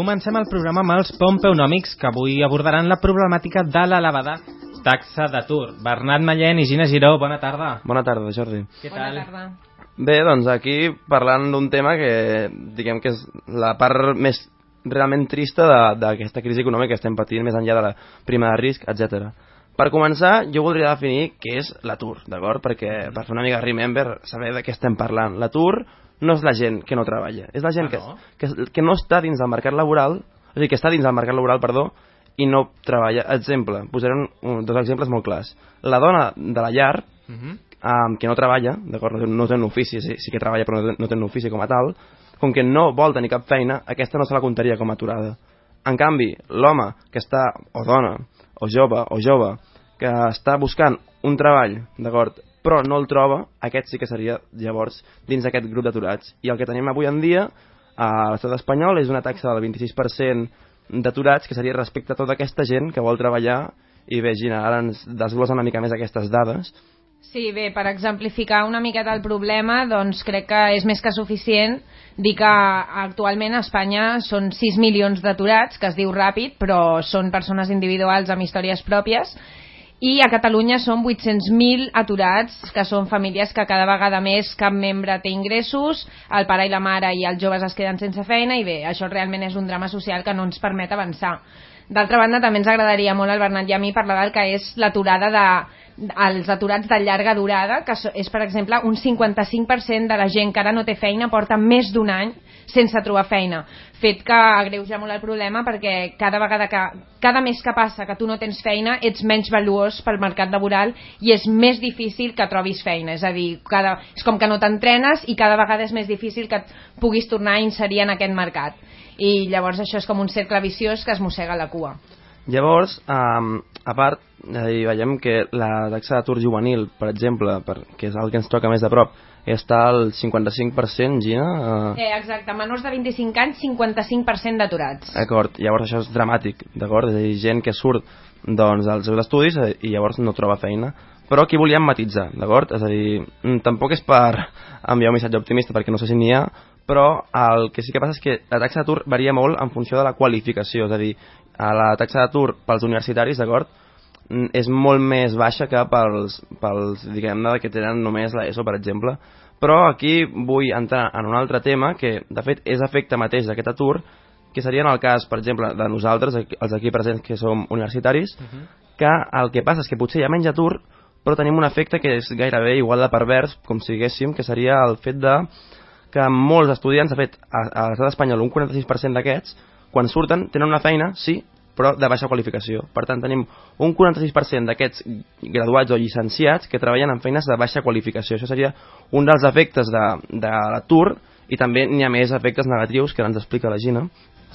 Comencem el programa amb els pompeonòmics que avui abordaran la problemàtica de l'elevada taxa d'atur. Bernat Mallent i Gina Giró, bona tarda. Bona tarda, Jordi. Què Bona tal? tarda. Bé, doncs aquí parlant d'un tema que diguem que és la part més realment trista de- d'aquesta crisi econòmica que estem patint més enllà de la prima de risc, etc. Per començar, jo voldria definir què és l'atur, d'acord? Perquè per fer una mica remember, saber de què estem parlant. L'atur no és la gent que no treballa, és la gent Ah, no? que, que, que no està dins del mercat laboral, a dir, que està dins del mercat laboral, perdó, i no treballa. Exemple, posaré un, un, dos exemples molt clars. La dona de la llar, Uh -huh. um, que no treballa, d'acord, no, no té un ofici, sí, sí que treballa però no té, no té un ofici com a tal, com que no vol tenir cap feina, aquesta no se la comptaria com a aturada. En canvi, l'home que està, o dona, o jove, o jove, que està buscant un treball, d'acord, però no el troba, aquest sí que seria, llavors, dins d'aquest grup d'aturats. I el que tenim avui en dia a l'estat espanyol és una taxa del 26% d'aturats, que seria respecte a tota aquesta gent que vol treballar i bé, Gina, ara ens desglossa una mica més aquestes dades. Sí, bé, per exemplificar una miqueta el problema, doncs crec que és més que suficient dir que actualment a Espanya són 6 milions d'aturats, que es diu ràpid, però són persones individuals amb històries pròpies, i a Catalunya són 800.000 aturats, que són famílies que cada vegada més cap membre té ingressos, el pare i la mare i els joves es queden sense feina, i bé, això realment és un drama social que no ens permet avançar. D'altra banda, també ens agradaria molt al Bernat i a mi parlar del que és l'aturada de els aturats de llarga durada, que és, per exemple, un 55% de la gent que ara no té feina porta més d'un any sense trobar feina. Fet que agreuja molt el problema perquè cada vegada que, cada mes que passa que tu no tens feina ets menys valuós pel mercat laboral i és més difícil que trobis feina. És a dir, cada, és com que no t'entrenes i cada vegada és més difícil que et puguis tornar a inserir en aquest mercat. I llavors això és com un cercle viciós que es mossega la cua. Llavors, um, a part, eh, veiem que la taxa d'atur juvenil, per exemple, per, que és el que ens toca més de prop, està al 55%, Gina. Eh, Eh, exacte, menors de 25 anys, 55% d'aturats. D'acord, llavors això és dramàtic, d'acord? És a dir, gent que surt doncs, dels seus estudis eh, i llavors no troba feina. Però aquí volíem matitzar, d'acord? És a dir, mm, tampoc és per enviar un missatge optimista perquè no sé si n'hi ha, però el que sí que passa és que la taxa d'atur varia molt en funció de la qualificació, és a dir, a la taxa d'atur pels universitaris, d'acord? Mm, és molt més baixa que pels, pels diguem-ne, que tenen només l'ESO, per exemple. Però aquí vull entrar en un altre tema que, de fet, és efecte mateix d'aquest atur, que seria en el cas, per exemple, de nosaltres, els aquí presents que som universitaris, que el que passa és que potser hi ha menys atur, però tenim un efecte que és gairebé igual de pervers, com si diguéssim, que seria el fet de que molts estudiants, de fet, a, a l'estat espanyol un 46% d'aquests, quan surten, tenen una feina, sí, però de baixa qualificació. Per tant, tenim un 46% d'aquests graduats o llicenciats que treballen en feines de baixa qualificació. Això seria un dels efectes de, de l'atur i també n'hi ha més efectes negatius que ara ens explica la Gina.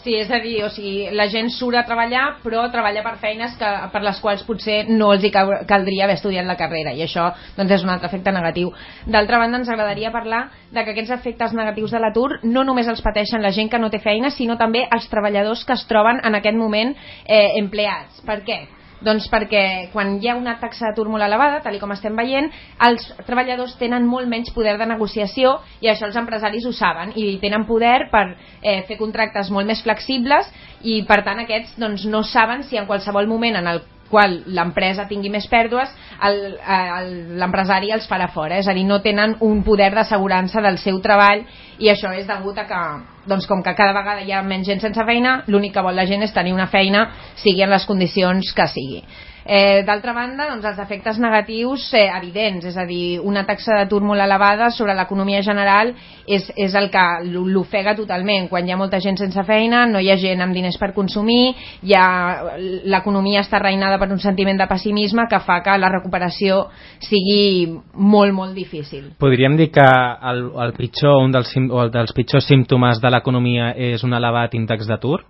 Sí, és a dir, o sigui, la gent surt a treballar, però treballa per feines que, per les quals potser no els hi caldria haver estudiat la carrera, i això doncs, és un altre efecte negatiu. D'altra banda, ens agradaria parlar de que aquests efectes negatius de l'atur no només els pateixen la gent que no té feina, sinó també els treballadors que es troben en aquest moment eh, empleats. Per què? Doncs perquè quan hi ha una taxa d'atur molt elevada, tal com estem veient, els treballadors tenen molt menys poder de negociació i això els empresaris ho saben i tenen poder per eh, fer contractes molt més flexibles i per tant aquests doncs, no saben si en qualsevol moment en el qual l'empresa tingui més pèrdues, el- el- l'empresari els farà fora. És a dir, no tenen un poder d'assegurança del seu treball i això és degut a que, doncs, com que cada vegada hi ha menys gent sense feina, l'únic que vol la gent és tenir una feina, sigui en les condicions que sigui. Eh, D'altra banda, doncs, els efectes negatius eh, evidents, és a dir, una taxa d'atur molt elevada sobre l'economia general és, és el que l'ofega totalment. Quan hi ha molta gent sense feina, no hi ha gent amb diners per consumir, ha- l'economia està reinada per un sentiment de pessimisme que fa que la recuperació sigui molt, molt difícil. Podríem dir que el, el pitjor, un dels, o el dels pitjors símptomes de l'economia és un elevat índex d'atur?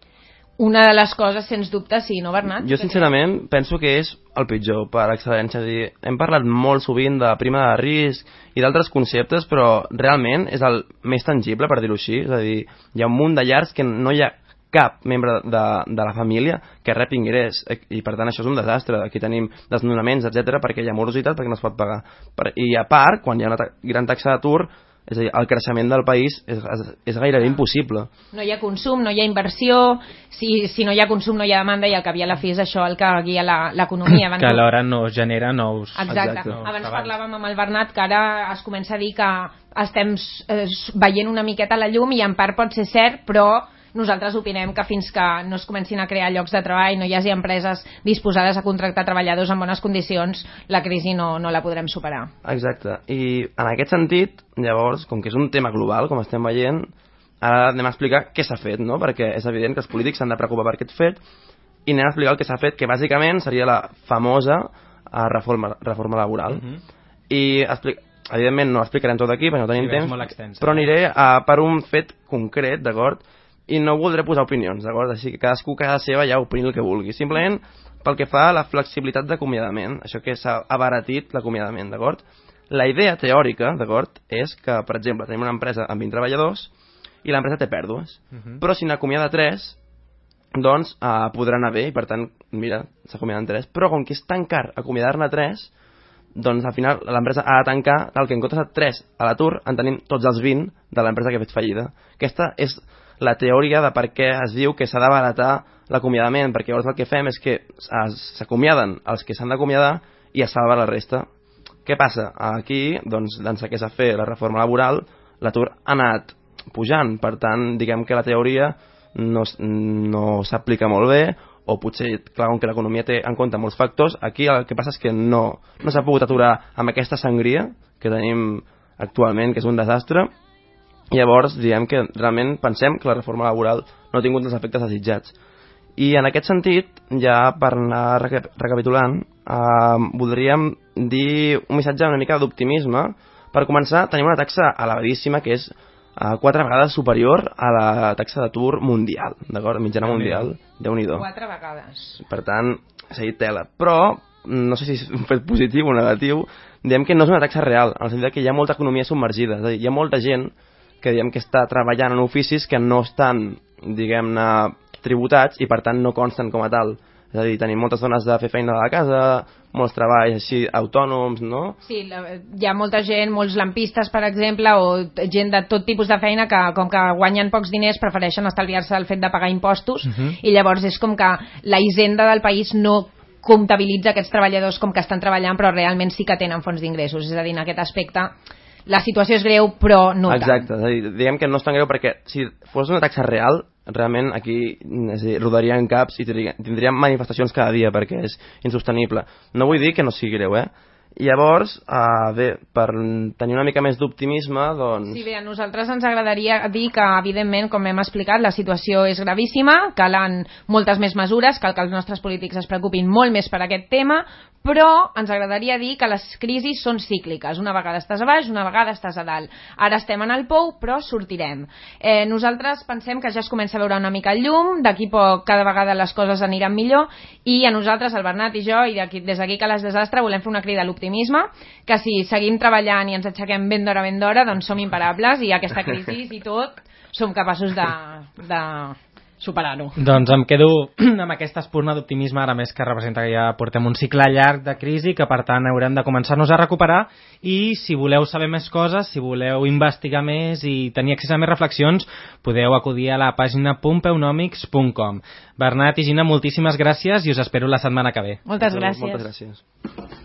Una de les coses, sens dubte, sí, no, Bernat? Jo, sincerament, penso que és el pitjor, per excel·lència. És dir, hem parlat molt sovint de prima de risc i d'altres conceptes, però realment és el més tangible, per dir-ho així. És a dir, hi ha un munt de llars que no hi ha cap membre de, de la família que rep ingrés i per tant això és un desastre aquí tenim desnonaments etc perquè hi ha morositat perquè no es pot pagar per, i a part quan hi ha una ta gran taxa d'atur és a dir, el creixement del país és, és, és gairebé impossible. No hi ha consum, no hi ha inversió, si, si no hi ha consum no hi ha demanda i el que havia a la fi és això el que guia la- l'economia. Abans Que alhora no genera nous... Exacte. Exacte. Abans Treballs. parlàvem amb el Bernat que ara es comença a dir que estem eh, veient una miqueta la llum i en part pot ser cert, però nosaltres opinem que fins que no es comencin a crear llocs de treball, no hi hagi empreses disposades a contractar treballadors en bones condicions, la crisi no, no la podrem superar. Exacte. I en aquest sentit, llavors, com que és un tema global, com estem veient, ara anem a explicar què s'ha fet, no? Perquè és evident que els polítics s'han de preocupar per aquest fet i anem a explicar el que s'ha fet, que bàsicament seria la famosa eh, reforma, reforma laboral. Mhm. I expli- evidentment no explicarem tot aquí perquè no tenim Sí, temps, però aniré a, per un fet concret, d'acord? I no voldré posar opinions, d'acord? Així que cadascú cada seva ja opini el que vulgui. Simplement pel que fa a la flexibilitat d'acomiadament, això que s'ha abaratit l'acomiadament, d'acord? La idea teòrica, d'acord, és que, per exemple, tenim una empresa amb 20 treballadors i l'empresa té pèrdues. Mhm. Però si n'acomiada 3, doncs eh, podrà anar bé i per tant, mira, s'acomiaden 3. Però com que és tan car acomiadar-ne 3, doncs al final l'empresa ha de tancar, tal que en comptes de 3 a l'atur en tenim tots els 20 de l'empresa que ha fet fallida. Aquesta és la teoria de per què es diu que s'ha d'abaratar l'acomiadament, perquè llavors el que fem és que s'acomiaden els que s'han d'acomiadar i es salva la resta. Què passa? Aquí, doncs, d'ençà que s'ha fet la reforma laboral, l'atur ha anat pujant, per tant, diguem que la teoria no, no s'aplica molt bé, o potser, clar, com que l'economia té en compte molts factors, aquí el que passa és que no, no s'ha pogut aturar amb aquesta sangria que tenim actualment, que és un desastre, i llavors diem que realment pensem que la reforma laboral no ha tingut els efectes desitjats. I en aquest sentit, ja per anar reca- recapitulant, eh, voldríem dir un missatge una mica d'optimisme. Per començar, tenim una taxa elevadíssima que és eh, quatre vegades superior a la taxa d'atur mundial, d'acord? Mitjana mundial, déu nhi Quatre vegades. per tant, s'ha dit tela. Però, no sé si és un fet positiu o negatiu, diem que no és una taxa real, en el sentit que hi ha molta economia submergida. És a dir, hi ha molta gent que diem que està treballant en oficis que no estan, diguem-ne, tributats i per tant no consten com a tal. És a dir, tenim moltes dones de fer feina de la casa, molts treballs així autònoms, no? Sí, la, hi ha molta gent, molts lampistes, per exemple, o gent de tot tipus de feina que, com que guanyen pocs diners, prefereixen estalviar-se el fet de pagar impostos, Mhm. i llavors és com que la hisenda del país no comptabilitza aquests treballadors com que estan treballant, però realment sí que tenen fons d'ingressos. És a dir, en aquest aspecte, la situació és greu, però no Exacte, tant. dir, diguem que no és tan greu perquè si fos una taxa real, realment aquí és dir, rodarien caps i tindríem manifestacions cada dia perquè és insostenible. No vull dir que no sigui greu, eh? I llavors, uh, bé, per tenir una mica més d'optimisme, doncs... Sí, bé, a nosaltres ens agradaria dir que, evidentment, com hem explicat, la situació és gravíssima, calen moltes més mesures, cal que els nostres polítics es preocupin molt més per aquest tema, però ens agradaria dir que les crisis són cícliques. Una vegada estàs a baix, una vegada estàs a dalt. Ara estem en el pou, però sortirem. Eh, nosaltres pensem que ja es comença a veure una mica el llum, d'aquí poc cada vegada les coses aniran millor, i a nosaltres, el Bernat i jo, i des d'aquí que les desastre, volem fer una crida a l'optimisme, que si seguim treballant i ens aixequem ben d'hora, ben d'hora, doncs som imparables i aquesta crisi i tot som capaços de, de superar-ho. Doncs em quedo amb aquesta espurna d'optimisme ara més que representa que ja portem un cicle llarg de crisi que per tant haurem de començar-nos a recuperar i si voleu saber més coses, si voleu investigar més i tenir accés a més reflexions podeu acudir a la pàgina pumpeunomics.com Bernat i Gina, moltíssimes gràcies i us espero la setmana que ve. Moltes gràcies. Moltes gràcies.